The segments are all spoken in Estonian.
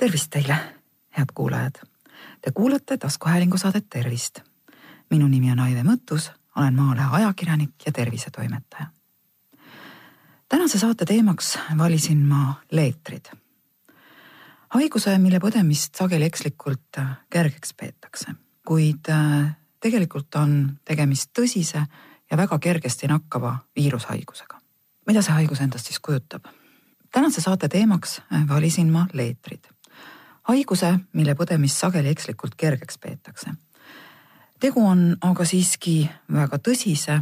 tervist teile, head kuulajad. Te kuulate taskuhäälingu saadet Tervist. minu nimi on Aive Mõttus, olen Maalehe ajakirjanik ja tervisetoimetaja. tänase saate teemaks valisin ma leetrid. haiguse, mille põdemist sageli ekslikult kergeks peetakse, kuid äh, tegelikult on tegemist tõsise ja väga kergesti nakkava viirushaigusega. mida see haigus endast siis kujutab? tänase saate teemaks valisin ma leetrid haiguse, mille põdemist sageli ekslikult kergeks peetakse. tegu on aga siiski väga tõsise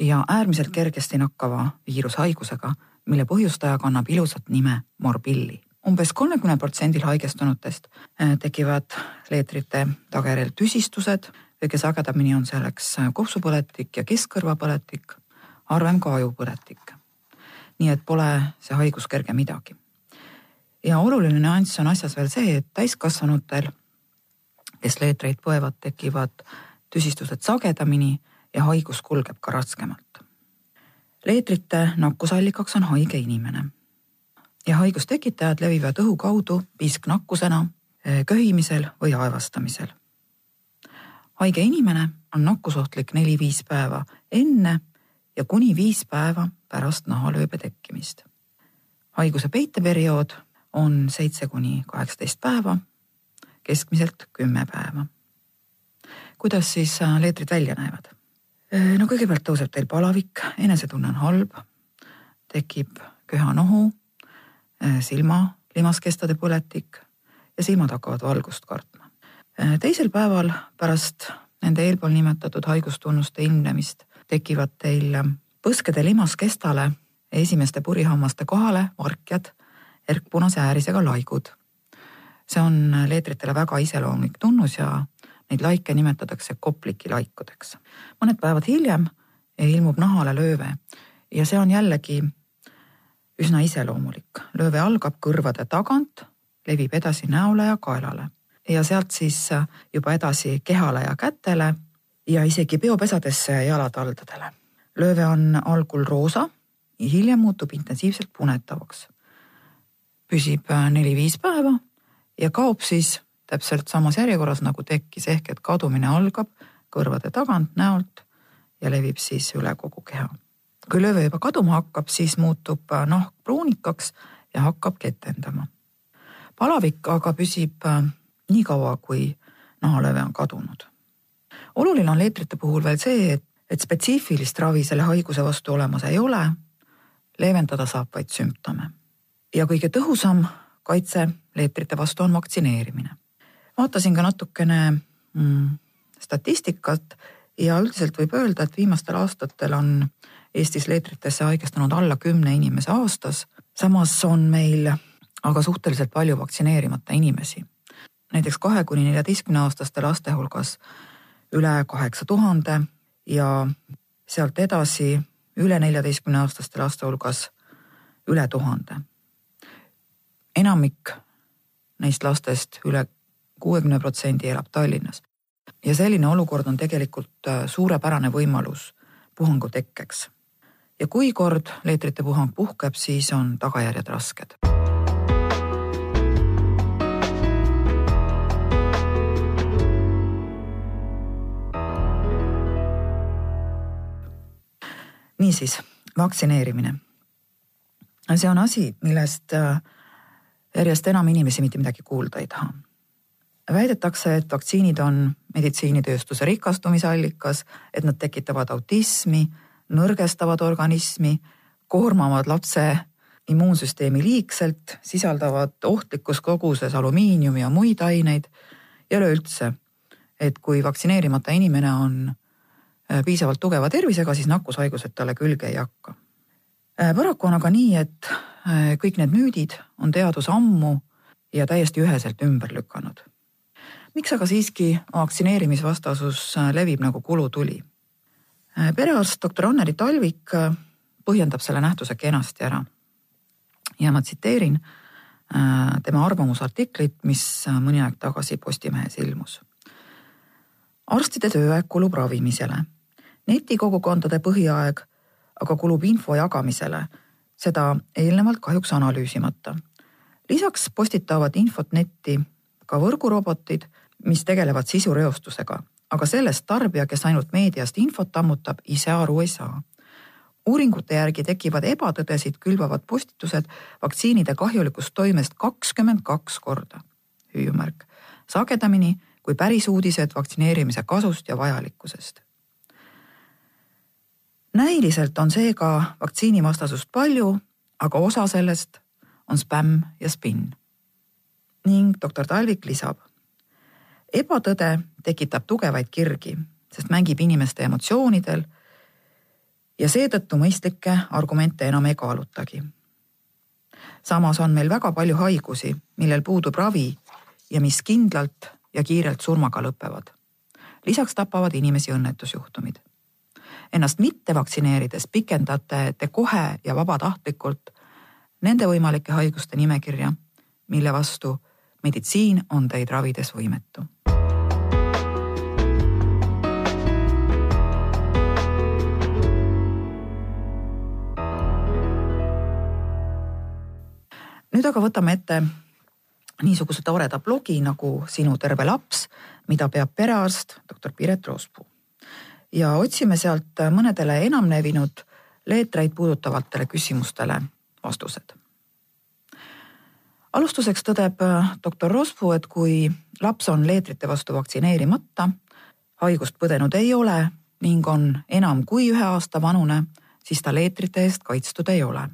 ja äärmiselt kergesti nakkava viirushaigusega, mille põhjustaja kannab ilusat nime morbilli. umbes kolmekümnel protsendil haigestunutest äh, tekivad leetrite tagajärjel tüsistused, kõige sagedamini on selleks kopsupõletik ja keskkõrvapõletik, harvem ka ajupõletik. nii et pole see haigus kerge midagi ja oluline nüanss on asjas veel see, et täiskasvanutel, kes leetreid põevad, tekivad tüsistused sagedamini ja haigus kulgeb ka raskemalt. leetrite nakkusallikaks on haige inimene ja haigustekitajad levivad õhu kaudu piisknakkusena, köhimisel või aevastamisel. haige inimene on nakkusohtlik neli-viis päeva enne ja kuni viis päeva pärast nahalööbe tekkimist. haiguse peiteperiood on seitse kuni kaheksateist päeva, keskmiselt kümme päeva. kuidas siis äh, leetrid välja näevad? Äh, no kõigepealt tõuseb teil palavik, enesetunne on halb, tekib köhanohu, äh, silma limaskestade põletik ja silmad hakkavad valgust kartma. teisel päeval pärast nende eelpool nimetatud haigustunnuste ilmnemist tekivad teil põskede limaskestale esimeste purihammaste kohale varkjad erkpunase äärisega laigud. see on leetritele väga iseloomulik tunnus ja neid laike nimetatakse kopliki laikudeks. mõned päevad hiljem ilmub nahale lööve ja see on jällegi üsna iseloomulik. lööve algab kõrvade tagant, levib edasi näole ja kaelale ja sealt siis juba edasi kehale ja kätele ja isegi peopesadesse ja jalataldadele. lööve on algul roosa, hiljem muutub intensiivselt punetavaks püsib äh, neli-viis päeva ja kaob siis täpselt samas järjekorras nagu tekkis, ehk et kadumine algab kõrvade tagant, näolt ja levib siis üle kogu keha. kui lööve juba kaduma hakkab, siis muutub äh, nahk pruunikaks ja hakkab ketendama. palavik aga püsib äh, nii kaua, kui nahalööve on kadunud. oluline on leetrite puhul veel see, et, et spetsiifilist ravi selle haiguse vastu olemas ei ole. leevendada saab vaid sümptome ja kõige tõhusam kaitse leetrite vastu on vaktsineerimine. vaatasin ka natukene mm, statistikat ja üldiselt võib öelda, et viimastel aastatel on Eestis leetritesse haigestunud alla kümne inimese aastas. samas on meil aga suhteliselt palju vaktsineerimata inimesi. näiteks kahe kuni neljateistkümne aastaste laste hulgas üle kaheksa tuhande ja sealt edasi üle neljateistkümne aastaste laste hulgas üle tuhande enamik neist lastest üle kuuekümne protsendi elab Tallinnas. ja selline olukord on tegelikult äh, suurepärane võimalus puhangu tekkeks. ja kui kord leetrite puhang puhkeb, siis on tagajärjed rasked. niisiis, vaktsineerimine. see on asi, millest äh, järjest enam inimesi mitte midagi kuulda ei taha. väidetakse, et vaktsiinid on meditsiinitööstuse rikastumise allikas, et nad tekitavad autismi, nõrgestavad organismi, koormavad lapse immuunsüsteemi liigselt, sisaldavad ohtlikus koguses alumiiniumi ja muid aineid ja üleüldse, et kui vaktsineerimata inimene on äh, piisavalt tugeva tervisega, siis nakkushaigused talle külge ei hakka. Äh, paraku on aga nii, et kõik need müüdid on teadus ammu ja täiesti üheselt ümber lükanud. miks aga siiski vaktsineerimisvastasus äh, levib nagu kulutuli? Äh, perearst doktor Anneli Talvik põhjendab selle nähtuse kenasti ära. ja ma tsiteerin tema arvamusartiklit, mis mõni aeg tagasi Postimehes ilmus. arstide tööaeg kulub ravimisele, netikogukondade põhiaeg aga kulub info jagamisele seda eelnevalt kahjuks analüüsimata. lisaks postitavad infot netti ka võrgurobotid, mis tegelevad sisureostusega, aga sellest tarbija, kes ainult meediast infot ammutab, ise aru ei saa. uuringute järgi tekivad ebatõdesid külvavad postitused vaktsiinide kahjulikust toimest kakskümmend kaks korda, hüüumärk, sagedamini kui päris uudised vaktsineerimise kasust ja vajalikkusest. Näiliselt on seega vaktsiinivastasust palju, aga osa sellest on spämm ja spinn. ning doktor Talvik lisab. ebatõde tekitab tugevaid kirgi, sest mängib inimeste emotsioonidel ja seetõttu mõistlikke argumente enam ei kaalutagi. samas on meil väga palju haigusi, millel puudub ravi ja mis kindlalt ja kiirelt surmaga lõpevad. lisaks tapavad inimesi õnnetusjuhtumid. Ennast mitte vaktsineerides pikendate te kohe ja vabatahtlikult nende võimalike haiguste nimekirja, mille vastu meditsiin on teid ravides võimetu. nüüd aga võtame ette niisuguse toreda blogi nagu Sinu terve laps, mida peab perearst doktor Piret Roospuu. Ja otsime sealt mõnedele enamlevinud leetreid puudutavatele küsimustele vastused. alustuseks tõdeb doktor Roospuu, et kui laps on leetrite vastu vaktsineerimata, haigust põdenud ei ole ning on enam kui ühe aasta vanune, siis ta leetrite eest kaitstud ei ole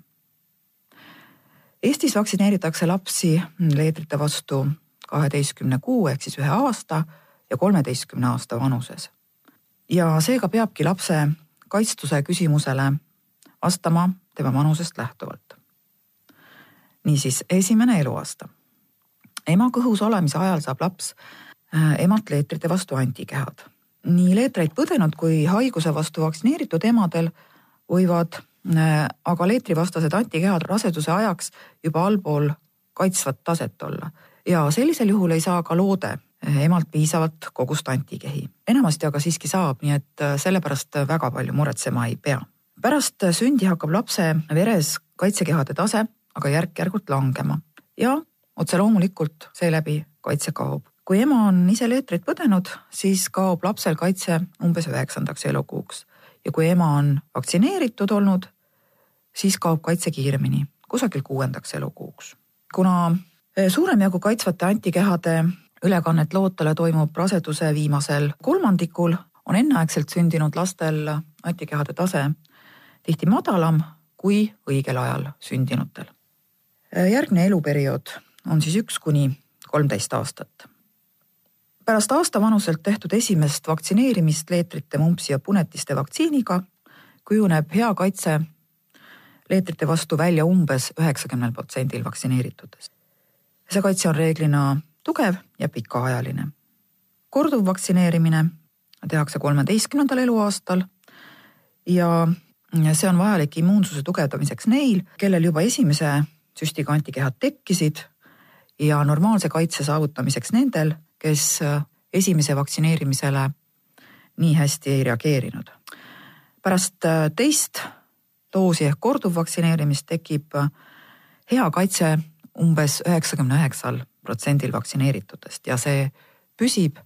Eestis vaktsineeritakse lapsi leetrite vastu kaheteistkümne kuu ehk siis ühe aasta ja kolmeteistkümne aasta vanuses. Ja seega peabki lapse kaitstuse küsimusele vastama tema vanusest lähtuvalt. niisiis, esimene eluaasta. ema kõhus olemise ajal saab laps äh, emalt leetrite vastu antikehad. nii leetreid põdenud kui haiguse vastu vaktsineeritud emadel võivad Äh, aga leetrivastased antikehad raseduse ajaks juba allpool kaitsvat taset olla ja sellisel juhul ei saa ka loode emalt piisavalt kogust antikehi. enamasti aga siiski saab, nii et äh, sellepärast väga palju muretsema ei pea. pärast sündi hakkab lapse veres kaitsekehade tase aga järk-järgult langema ja otse loomulikult seeläbi kaitse kaob. kui ema on ise leetrit põdenud, siis kaob lapsel kaitse umbes üheksandaks elukuuks ja kui ema on vaktsineeritud olnud, siis kaob kaitse kiiremini, kusagil kuuendaks elukuuks. kuna eh, suurem jagu kaitsvate antikehade ülekannet lootele toimub raseduse viimasel kolmandikul, on enneaegselt sündinud lastel antikehade tase tihti madalam kui õigel ajal sündinutel. Järgne eluperiood on siis üks kuni kolmteist aastat pärast aasta vanuselt tehtud esimest vaktsineerimist leetrite, mumpsi ja punetiste vaktsiiniga kujuneb hea kaitse leetrite vastu välja umbes üheksakümnel protsendil vaktsineeritutest. see kaitse on reeglina tugev ja pikaajaline. korduvvaktsineerimine tehakse kolmeteistkümnendal eluaastal ja see on vajalik immuunsuse tugevdamiseks neil, kellel juba esimese süstiga antikehad tekkisid ja normaalse kaitse saavutamiseks nendel, kes esimese vaktsineerimisele nii hästi ei reageerinud. pärast teist doosi ehk korduvvaktsineerimist tekib hea kaitse umbes üheksakümne üheksal protsendil vaktsineeritutest ja see püsib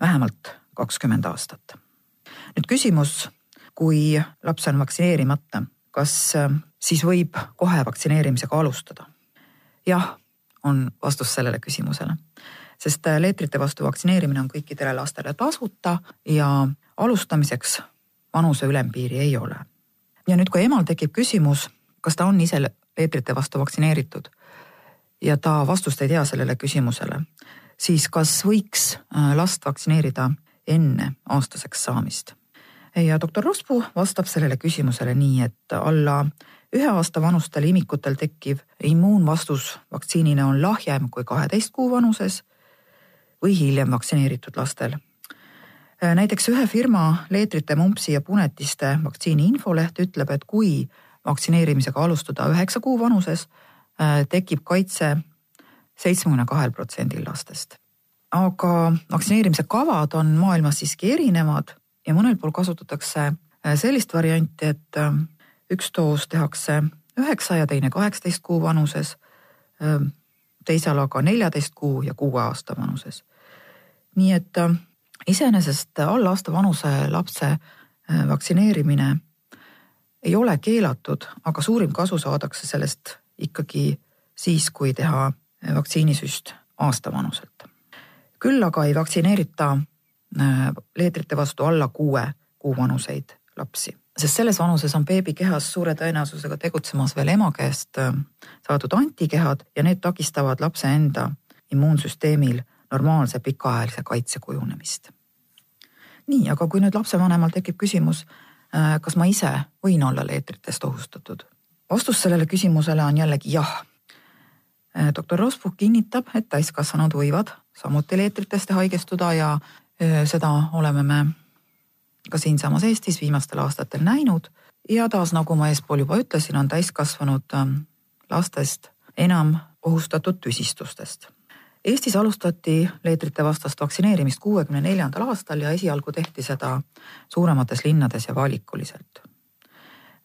vähemalt kakskümmend aastat. nüüd küsimus, kui laps on vaktsineerimata, kas siis võib kohe vaktsineerimisega alustada? jah, on vastus sellele küsimusele sest äh, leetrite vastu vaktsineerimine on kõikidele lastele tasuta ja alustamiseks vanuse ülempiiri ei ole. ja nüüd, kui emal tekib küsimus, kas ta on ise leetrite vastu vaktsineeritud ja ta vastust ei tea sellele küsimusele, siis kas võiks äh, last vaktsineerida enne aastaseks saamist? ja doktor Rospuu vastab sellele küsimusele nii, et alla ühe aasta vanustel imikutel tekkiv immuunvastus vaktsiinile on lahjem kui kaheteist kuu vanuses või hiljem vaktsineeritud lastel. Äh, näiteks ühe firma leetrite, mumpsi ja punetiste vaktsiini infoleht ütleb, et kui vaktsineerimisega alustada üheksa kuu vanuses, tekib kaitse seitsmekümne kahel protsendil lastest. aga vaktsineerimise kavad on maailmas siiski erinevad ja mõnel pool kasutatakse äh, sellist varianti, et üks doos tehakse üheksa ja teine kaheksateist kuu vanuses. teisel aga neljateist kuu ja kuue aasta vanuses. nii et iseenesest alla aasta vanuse lapse vaktsineerimine ei ole keelatud, aga suurim kasu saadakse sellest ikkagi siis, kui teha vaktsiinisüst aasta vanuselt. küll aga ei vaktsineerita leetrite vastu alla kuue kuu vanuseid lapsi sest selles vanuses on beebi kehas suure tõenäosusega tegutsemas veel ema käest äh, saadud antikehad ja need takistavad lapse enda immuunsüsteemil normaalse pikaajalise kaitse kujunemist. nii, aga kui nüüd lapsevanemal tekib küsimus, äh, kas ma ise võin olla leetritest ohustatud? Vastus sellele küsimusele on jällegi jah. Äh, doktor Rospuch kinnitab, et täiskasvanud võivad samuti leetritest haigestuda ja seda oleme me ka siinsamas Eestis viimastel aastatel näinud ja taas, nagu ma eespool juba ütlesin, on täiskasvanud ähm, lastest enam ohustatud tüsistustest. Eestis alustati leetrite vastast vaktsineerimist kuuekümne neljandal aastal ja esialgu tehti seda suuremates linnades ja valikuliselt.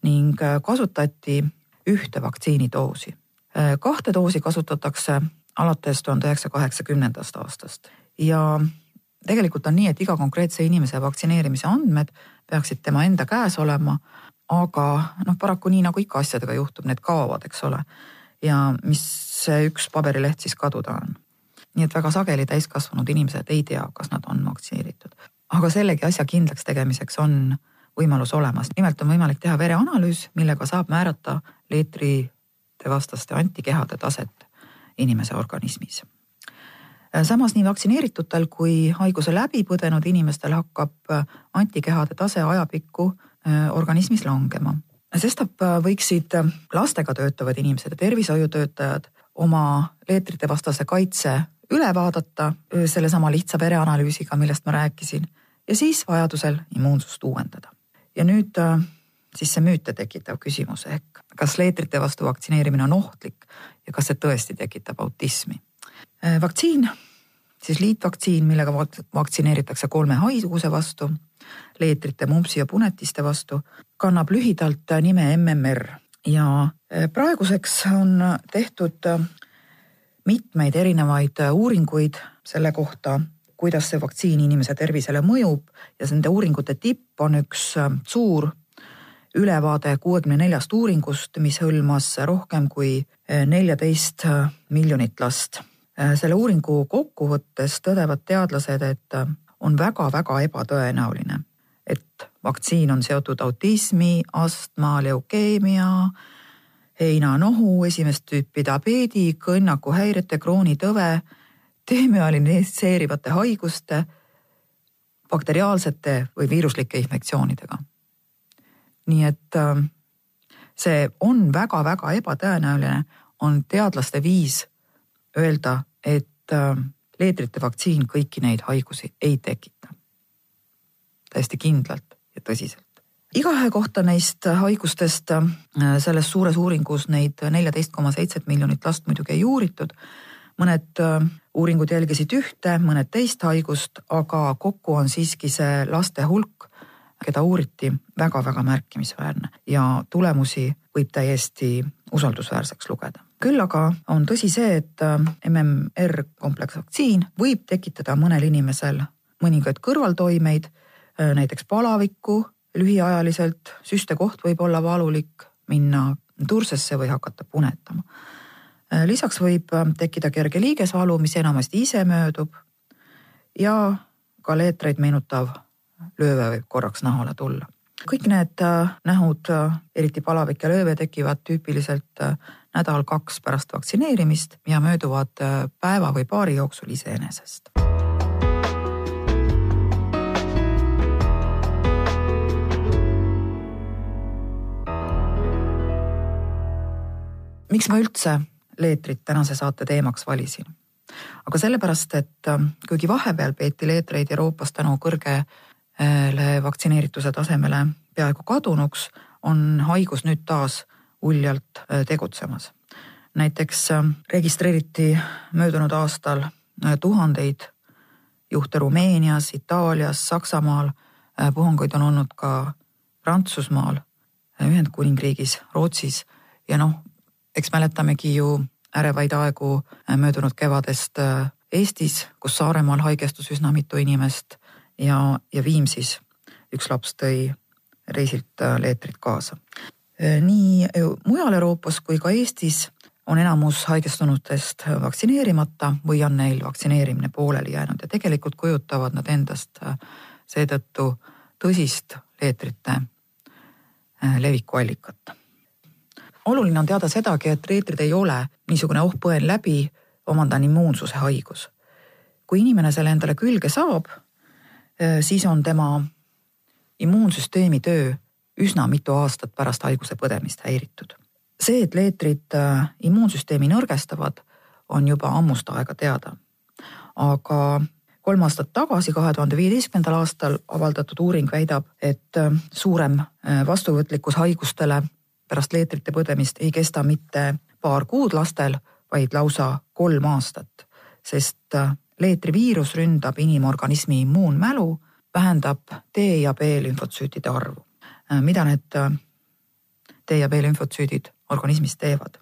Ning äh, kasutati ühte vaktsiinidoosi. Äh, kahte doosi kasutatakse alates tuhande üheksasaja kaheksakümnendast aastast ja tegelikult on nii, et iga konkreetse inimese vaktsineerimise andmed peaksid tema enda käes olema. aga noh, paraku nii nagu ikka asjadega juhtub, need kaovad, eks ole. ja mis see üks paberileht siis kaduda on. nii et väga sageli täiskasvanud inimesed ei tea, kas nad on vaktsineeritud. aga sellegi asja kindlaks tegemiseks on võimalus olemas, nimelt on võimalik teha vereanalüüs, millega saab määrata leetrite vastaste antikehade taset inimese organismis Äh, samas nii vaktsineeritutel kui haiguse läbi põdenud inimestel hakkab äh, antikehade tase ajapikku äh, organismis langema. sestap võiksid lastega töötavad inimesed ja tervishoiutöötajad oma leetrite vastase kaitse üle vaadata sellesama lihtsa vereanalüüsiga, millest ma rääkisin ja siis vajadusel immuunsust uuendada. Ja nüüd siis see müüte tekitav küsimus ehk kas leetrite vastu vaktsineerimine on ohtlik ja kas see tõesti tekitab autismi? Äh, vaktsiin, siis liitvaktsiin, millega vaktsineeritakse kolme haiguse vastu, leetrite, mumpsi ja punetiste vastu, kannab lühidalt nime MMR ja äh, praeguseks on tehtud äh, mitmeid erinevaid uuringuid selle kohta, kuidas see vaktsiin inimese tervisele mõjub. Ja nende uuringute tipp on üks suur ülevaade kuuekümne neljast uuringust, mis hõlmas rohkem kui neljateist miljonit last. Äh, selle uuringu kokkuvõttes tõdevad teadlased, et äh, on väga-väga ebatõenäoline, et vaktsiin on seotud autismi, astma, leukeemia, heinanohu, esimest tüüpi diabeedi, kõnnakuhäirete, kroonitõve, demüeliniseerivate haiguste, bakteriaalsete või viiruslike infektsioonidega. nii et äh, see on väga-väga ebatõenäoline, on teadlaste viis öelda, et äh, leetrite vaktsiin kõiki neid haigusi ei tekita. täiesti kindlalt ja tõsiselt. igaühe kohta neist haigustest äh, selles suures uuringus neid neljateist koma seitset miljonit last muidugi ei uuritud. Mõned äh, uuringud jälgisid ühte, mõned teist haigust, aga kokku on siiski see laste hulk, keda uuriti väga-väga märkimisväärne ja tulemusi võib täiesti usaldusväärseks lugeda küll aga on tõsi see, et äh, MMR kompleksvaktsiin võib tekitada mõnel inimesel mõningaid kõrvaltoimeid, äh, näiteks palavikku lühiajaliselt, süstekoht võib olla valulik, minna tursesse või hakata punetama. Äh, lisaks võib tekkida kerge liigesvalu, mis enamasti ise möödub ja ka leetreid meenutav lööve võib korraks nahale tulla. kõik need nähud, eriti palavik ja lööve, tekivad tüüpiliselt nädal-kaks pärast vaktsineerimist ja mööduvad äh, päeva või paari jooksul iseenesest. miks ma üldse leetrit tänase saate teemaks valisin? aga sellepärast, et äh, kuigi vahepeal peeti leetreid Euroopas tänu kõrgele vaktsineerituse tasemele peaaegu kadunuks, on haigus nüüd taas uljalt äh, tegutsemas. näiteks äh, registreeriti möödunud aastal tuhandeid juhte Rumeenias, Itaalias, Saksamaal, puhanguid on olnud ka Prantsusmaal, Ühendkuningriigis, Rootsis ja noh, eks mäletamegi ju ärevaid aegu möödunud kevadest Eestis, kus Saaremaal haigestus üsna mitu inimest ja, ja Viimsis üks laps tõi reisilt leetrit kaasa. nii mujal Euroopas kui ka Eestis on enamus haigestunutest vaktsineerimata või on neil vaktsineerimine pooleli jäänud ja tegelikult kujutavad nad endast seetõttu tõsist leetrite leviku allikat oluline on teada sedagi, et reetrid ei ole niisugune oh põen läbi, omandan immuunsuse haigus. kui inimene selle endale külge saab, eh, siis on tema immuunsüsteemi töö üsna mitu aastat pärast haiguse põdemist häiritud. see, et leetrid eh, immuunsüsteemi nõrgestavad, on juba ammust aega teada. aga kolm aastat tagasi, kahe tuhande viieteistkümnendal aastal avaldatud uuring väidab, et eh, suurem vastuvõtlikkus haigustele pärast leetrite põdemist ei kesta mitte paar kuud lastel, vaid lausa kolm aastat, sest äh, leetriviirus ründab inimorganismi immuunmälu, vähendab T ja B lümfotsüütide arvu. Äh, mida need äh, T ja B lümfotsüüdid organismis teevad?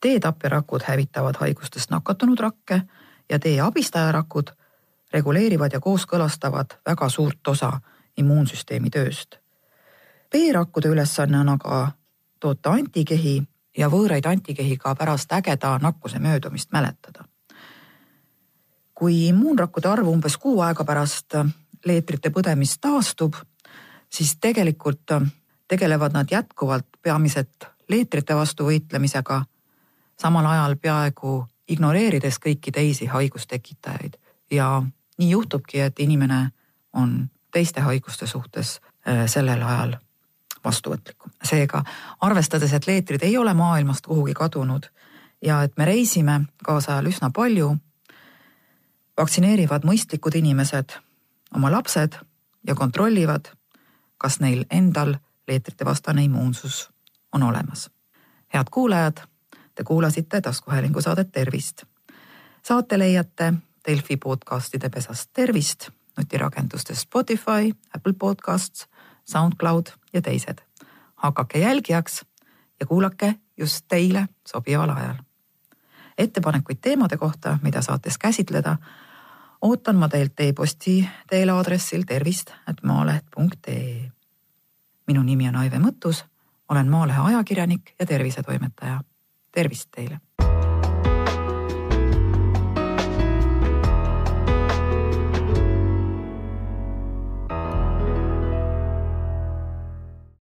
T-tappjarakud hävitavad haigustest nakatunud rakke ja T-abistajarakud reguleerivad ja kooskõlastavad väga suurt osa immuunsüsteemi tööst B-rakkude ülesanne on aga toota antikehi ja võõraid antikehi ka pärast ägeda nakkuse möödumist mäletada. kui immuunrakkude arv umbes kuu aega pärast leetrite põdemist taastub, siis tegelikult tegelevad nad jätkuvalt peamiselt leetrite vastu võitlemisega, samal ajal peaaegu ignoreerides kõiki teisi haigustekitajaid ja nii juhtubki, et inimene on teiste haiguste suhtes äh, sellel ajal vastuvõtlikum. seega arvestades, et leetrid ei ole maailmast kuhugi kadunud ja et me reisime kaasajal üsna palju, vaktsineerivad mõistlikud inimesed oma lapsed ja kontrollivad, kas neil endal leetrite vastane immuunsus on olemas. head kuulajad, te kuulasite taskuhäälingu saadet Tervist. saate leiate Delfi podcastide pesast Tervist nutirakendustes Spotify, Apple Podcasts SoundCloud ja teised. hakake jälgijaks ja kuulake just teile sobival ajal. ettepanekuid teemade kohta, mida saates käsitleda, ootan ma teilt e-posti teel aadressil tervist.maaleht.ee. minu nimi on Aive Mõttus, olen Maalehe ajakirjanik ja tervisetoimetaja. tervist teile